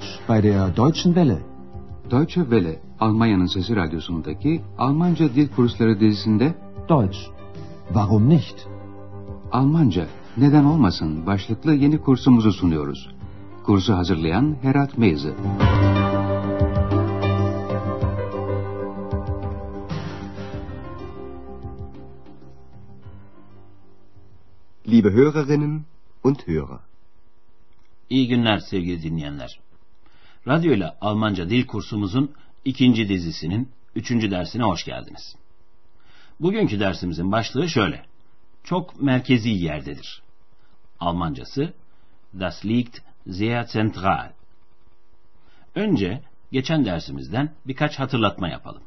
Deutsch bei der Deutschen Welle. Deutsche Welle, Almanya'nın Sesi Radyosu'ndaki Almanca Dil Kursları dizisinde Deutsch. Warum nicht? Almanca, neden olmasın başlıklı yeni kursumuzu sunuyoruz. Kursu hazırlayan Herat Meyze. Liebe Hörerinnen und Hörer. İyi günler sevgili dinleyenler. Radyo ile Almanca dil kursumuzun ikinci dizisinin üçüncü dersine hoş geldiniz. Bugünkü dersimizin başlığı şöyle. Çok merkezi yerdedir. Almancası Das liegt sehr zentral. Önce geçen dersimizden birkaç hatırlatma yapalım.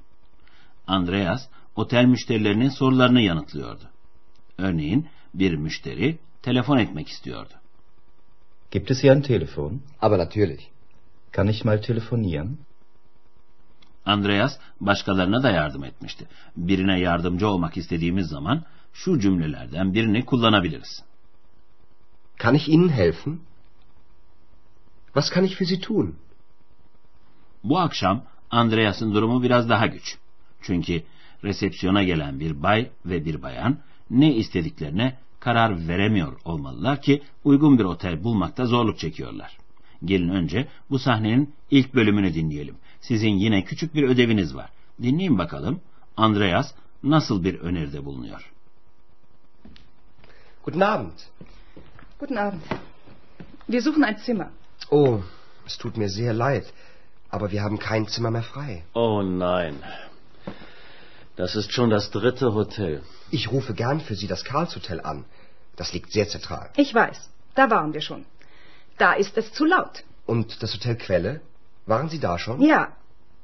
Andreas otel müşterilerinin sorularını yanıtlıyordu. Örneğin bir müşteri telefon etmek istiyordu. Gibt es hier ein Telefon? Aber natürlich. Kann ich mal telefonieren? Andreas başkalarına da yardım etmişti. Birine yardımcı olmak istediğimiz zaman şu cümlelerden birini kullanabiliriz. Kann ich Ihnen helfen? Was kann ich für Sie tun? Bu akşam Andreas'ın durumu biraz daha güç. Çünkü resepsiyona gelen bir bay ve bir bayan ne istediklerine karar veremiyor olmalılar ki uygun bir otel bulmakta zorluk çekiyorlar. Gelin önce bu sahnenin ilk bölümünü dinleyelim. Sizin yine küçük bir ödeviniz var. Dinleyin bakalım Andreas nasıl bir öneride bulunuyor. Guten Abend. Guten Abend. Wir suchen ein Zimmer. Oh, es tut mir sehr leid, aber wir haben kein Zimmer mehr frei. Oh nein. Das ist schon das dritte Hotel. Ich rufe gern für Sie das Karlshotel an. Das liegt sehr zentral. Ich weiß, da waren wir schon. Da ist es zu laut. Und das Hotel Quelle? Waren Sie da schon? Ja,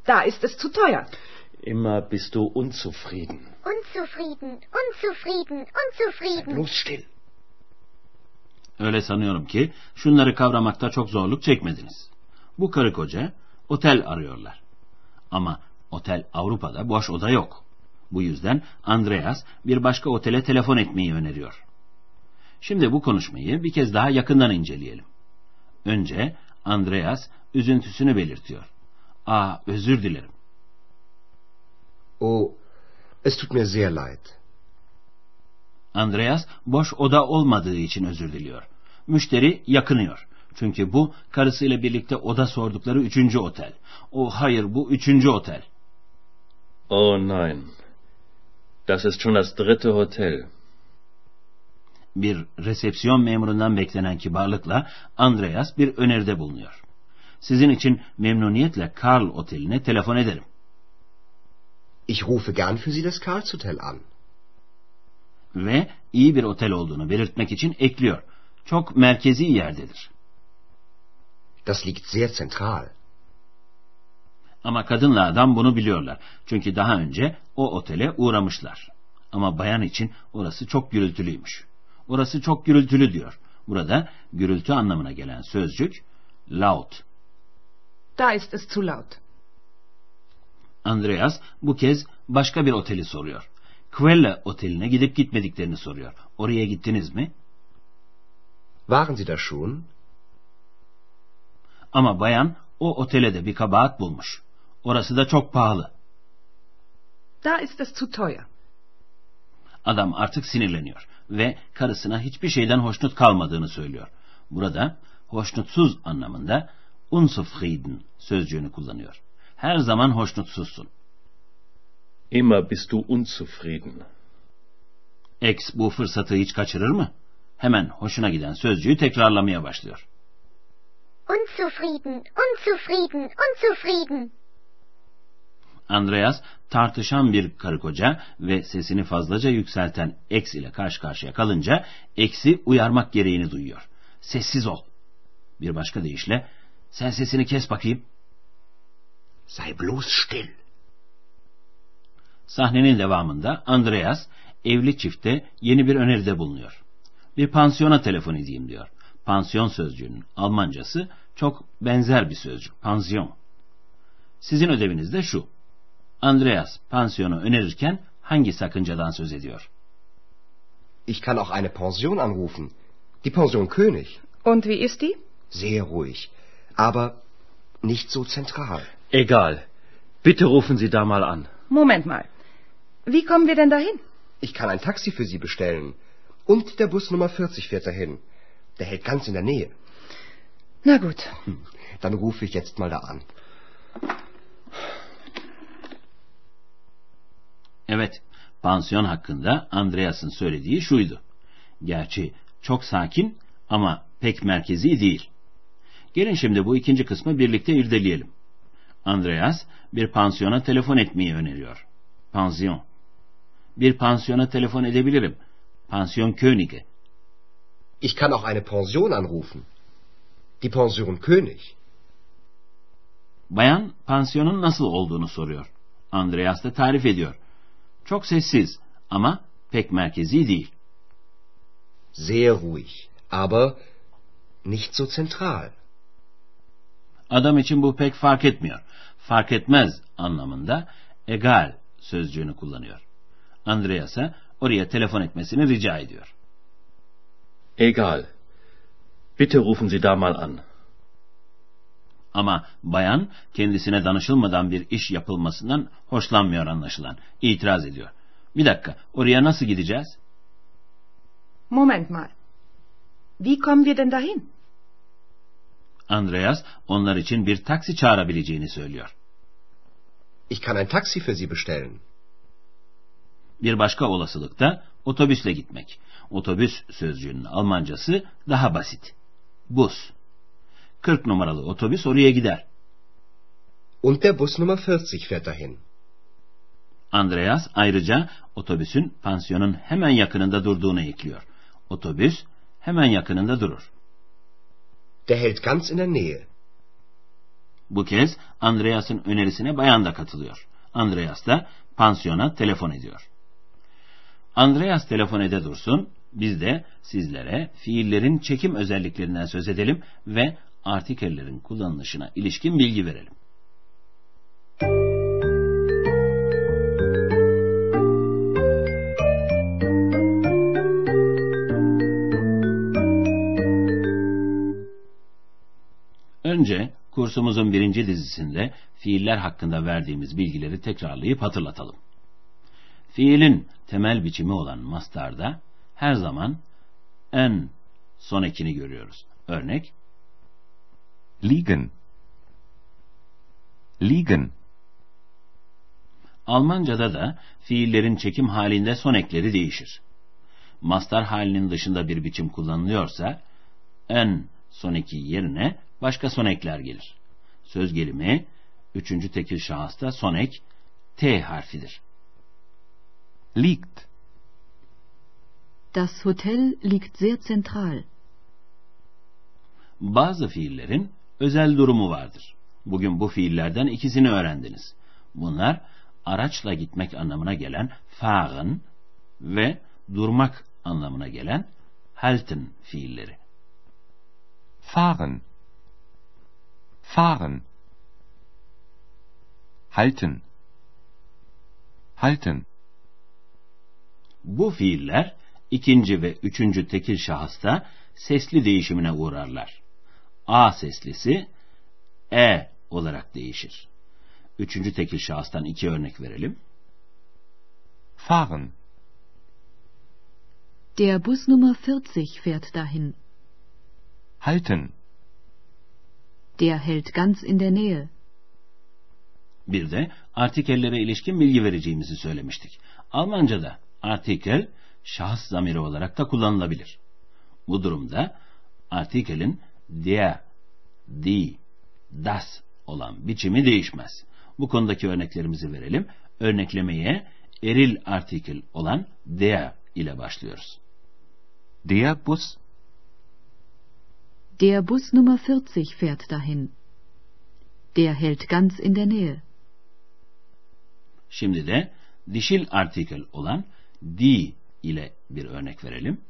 da ist es zu teuer. Immer bist du unzufrieden. Unzufrieden, unzufrieden, unzufrieden. Bloß still. Öyle sanıyorum ki şunları kavramakta çok zorluk çekmediniz. Bu karı koca otel arıyorlar. Ama otel Avrupa'da boş oda yok. Bu yüzden Andreas bir başka otele telefon etmeyi öneriyor. Şimdi bu konuşmayı bir kez daha yakından inceleyelim. Önce Andreas üzüntüsünü belirtiyor. Aa özür dilerim. Oh, es tut mir sehr leid. Andreas boş oda olmadığı için özür diliyor. Müşteri yakınıyor. Çünkü bu karısıyla birlikte oda sordukları üçüncü otel. O hayır bu üçüncü otel. Oh nein. Das ist schon das dritte Hotel. Bir resepsiyon memurundan beklenen kibarlıkla Andreas bir öneride bulunuyor. Sizin için memnuniyetle Karl Oteli'ne telefon ederim. Ich rufe gern für Sie das Karlshotel an. Ve iyi bir otel olduğunu belirtmek için ekliyor. Çok merkezi yerdedir. Das liegt sehr zentral. Ama kadınla adam bunu biliyorlar. Çünkü daha önce o otele uğramışlar. Ama bayan için orası çok gürültülüymüş. Orası çok gürültülü diyor. Burada gürültü anlamına gelen sözcük laut. Da ist es zu laut. Andreas bu kez başka bir oteli soruyor. Quelle oteline gidip gitmediklerini soruyor. Oraya gittiniz mi? Waren Sie da schon? Ama bayan o otele de bir kabahat bulmuş. Orası da çok pahalı. Da ist es zu teuer. Adam artık sinirleniyor ve karısına hiçbir şeyden hoşnut kalmadığını söylüyor. Burada hoşnutsuz anlamında unzufrieden sözcüğünü kullanıyor. Her zaman hoşnutsuzsun. Immer bist du unzufrieden. Ex bu fırsatı hiç kaçırır mı? Hemen hoşuna giden sözcüğü tekrarlamaya başlıyor. Unzufrieden, unzufrieden, unzufrieden. Andreas tartışan bir karı koca ve sesini fazlaca yükselten X ile karşı karşıya kalınca X'i uyarmak gereğini duyuyor. Sessiz ol. Bir başka deyişle sen sesini kes bakayım. Sei bloß still. Sahnenin devamında Andreas evli çifte yeni bir öneride bulunuyor. Bir pansiyona telefon edeyim diyor. Pansiyon sözcüğünün Almancası çok benzer bir sözcük. Pansiyon. Sizin ödeviniz de şu. Andreas pansiyonu önerirken hangi sakıncadan söz ediyor? Ich kann auch eine Pension anrufen. Die Pension König. Und wie ist die? Sehr ruhig. Aber nicht so zentral. Egal. Bitte rufen Sie da mal an. Moment mal. Wie kommen wir denn dahin? Ich kann ein Taxi für Sie bestellen. Und der Bus Nummer 40 fährt dahin. Der hält ganz in der Nähe. Na gut. Hm, Dann rufe ich jetzt mal da an. Evet, pansiyon hakkında Andreas'ın söylediği şuydu. Gerçi çok sakin ama pek merkezi değil. Gelin şimdi bu ikinci kısmı birlikte irdeleyelim. Andreas bir pansiyona telefon etmeyi öneriyor. Pansiyon. Bir pansiyona telefon edebilirim. Pansiyon König'e. Ich kann auch eine Pension anrufen. Die Pension König. Bayan pansiyonun nasıl olduğunu soruyor. Andreas da tarif ediyor. Çok sessiz ama pek merkezi değil. Sehr ruhig, aber nicht so zentral. Adam için bu pek fark etmiyor. Fark etmez anlamında egal sözcüğünü kullanıyor. Andreas'a oraya telefon etmesini rica ediyor. Egal. Bitte rufen Sie da mal an. Ama bayan kendisine danışılmadan bir iş yapılmasından hoşlanmıyor anlaşılan. İtiraz ediyor. Bir dakika, oraya nasıl gideceğiz? Moment mal. Wie kommen wir denn dahin? Andreas onlar için bir taksi çağırabileceğini söylüyor. Ich kann ein Taxi für Sie bestellen. Bir başka olasılık da otobüsle gitmek. Otobüs sözcüğünün Almancası daha basit. Bus. 40 numaralı otobüs oraya gider. Und der Bus Nummer 40 fährt dahin. Andreas ayrıca otobüsün pansiyonun hemen yakınında durduğunu ekliyor. Otobüs hemen yakınında durur. Der hält ganz in der Nähe. Bu kez Andreas'ın önerisine bayan da katılıyor. Andreas da pansiyona telefon ediyor. Andreas telefon ede dursun, biz de sizlere fiillerin çekim özelliklerinden söz edelim ve artikellerin kullanılışına ilişkin bilgi verelim. Önce kursumuzun birinci dizisinde fiiller hakkında verdiğimiz bilgileri tekrarlayıp hatırlatalım. Fiilin temel biçimi olan mastarda her zaman en son ekini görüyoruz. Örnek Liegen. Liegen. Almanca'da da fiillerin çekim halinde son ekleri değişir. Mastar halinin dışında bir biçim kullanılıyorsa en son eki yerine başka son ekler gelir. Söz gelimi üçüncü tekil şahısta son ek T harfidir. Liegt. Das Hotel liegt sehr zentral. Bazı fiillerin özel durumu vardır. Bugün bu fiillerden ikisini öğrendiniz. Bunlar araçla gitmek anlamına gelen fahren ve durmak anlamına gelen halten fiilleri. Fahren. Fahren. Halten. Halten. Bu fiiller ikinci ve üçüncü tekil şahısta sesli değişimine uğrarlar. A seslisi E olarak değişir. Üçüncü tekil şahıstan iki örnek verelim. Fahren. Der Bus Nummer 40 fährt dahin. Halten. Der hält ganz in der Nähe. Bir de artikellere ilişkin bilgi vereceğimizi söylemiştik. Almanca'da artikel şahıs zamiri olarak da kullanılabilir. Bu durumda artikelin der, die, das olan biçimi değişmez. Bu konudaki örneklerimizi verelim. Örneklemeye eril artikel olan der ile başlıyoruz. Der Bus. Der Bus Nummer 40 fährt dahin. Der hält ganz in der Nähe. Şimdi de dişil artikel olan die ile bir örnek verelim.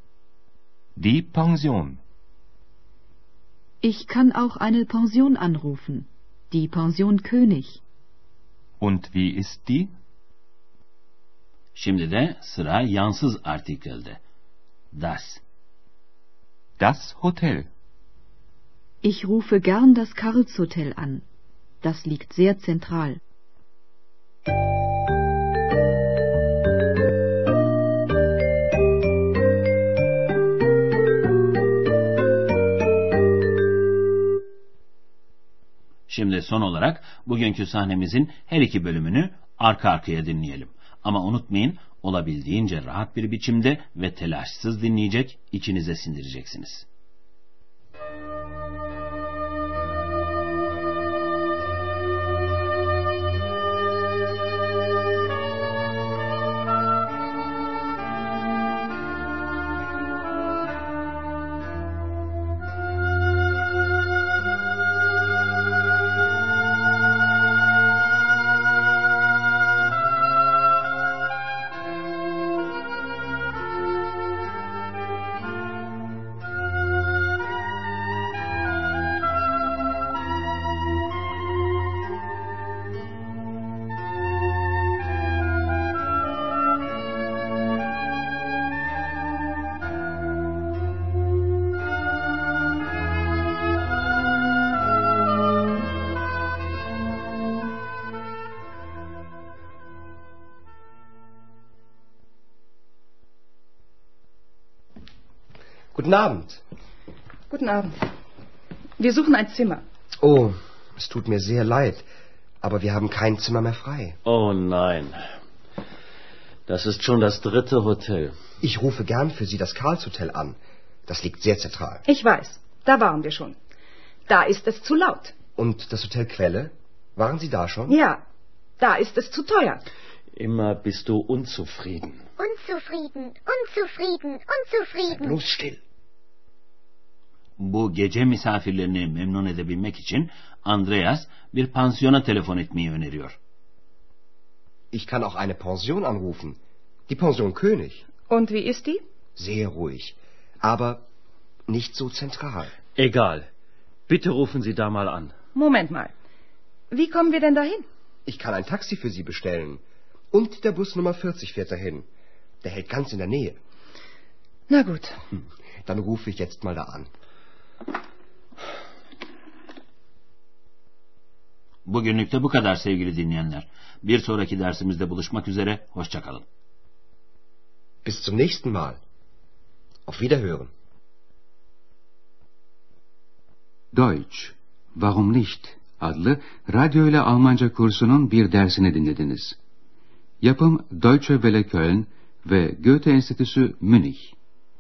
Die Pension. Ich kann auch eine Pension anrufen. Die Pension König. Und wie ist die? Şimdi de sıra yansız artikelde. Das. Das Hotel. Ich rufe gern das Karlshotel an. Das liegt sehr zentral. Şimdi son olarak bugünkü sahnemizin her iki bölümünü arka arkaya dinleyelim. Ama unutmayın olabildiğince rahat bir biçimde ve telaşsız dinleyecek, içinize sindireceksiniz. Guten Abend. Guten Abend. Wir suchen ein Zimmer. Oh, es tut mir sehr leid, aber wir haben kein Zimmer mehr frei. Oh nein. Das ist schon das dritte Hotel. Ich rufe gern für Sie das Karlshotel an. Das liegt sehr zentral. Ich weiß, da waren wir schon. Da ist es zu laut. Und das Hotel Quelle? Waren Sie da schon? Ja, da ist es zu teuer. Immer bist du unzufrieden. Unzufrieden, unzufrieden, unzufrieden. Bloß still. Bu gece misafirlerini memnun edebilmek için Andreas bir pansiyona telefon etmeyi öneriyor. Ich kann auch eine Pension anrufen. Die Pension König. Und wie ist die? Sehr ruhig. Aber nicht so zentral. Egal. Bitte rufen Sie da mal an. Moment mal. Wie kommen wir denn dahin? Ich kann ein Taxi für Sie bestellen. Und der Bus Nummer 40 fährt dahin. Der hält ganz in der Nähe. Na gut. Hm, Dann rufe ich jetzt mal da an. Bugünlük de bu kadar sevgili dinleyenler. Bir sonraki dersimizde buluşmak üzere, hoşçakalın. Bis zum nächsten Mal. Auf Wiederhören. Deutsch, Warum nicht? adlı radyo ile Almanca kursunun bir dersini dinlediniz. Yapım Deutsche Welle Köln ve Goethe Enstitüsü Münih.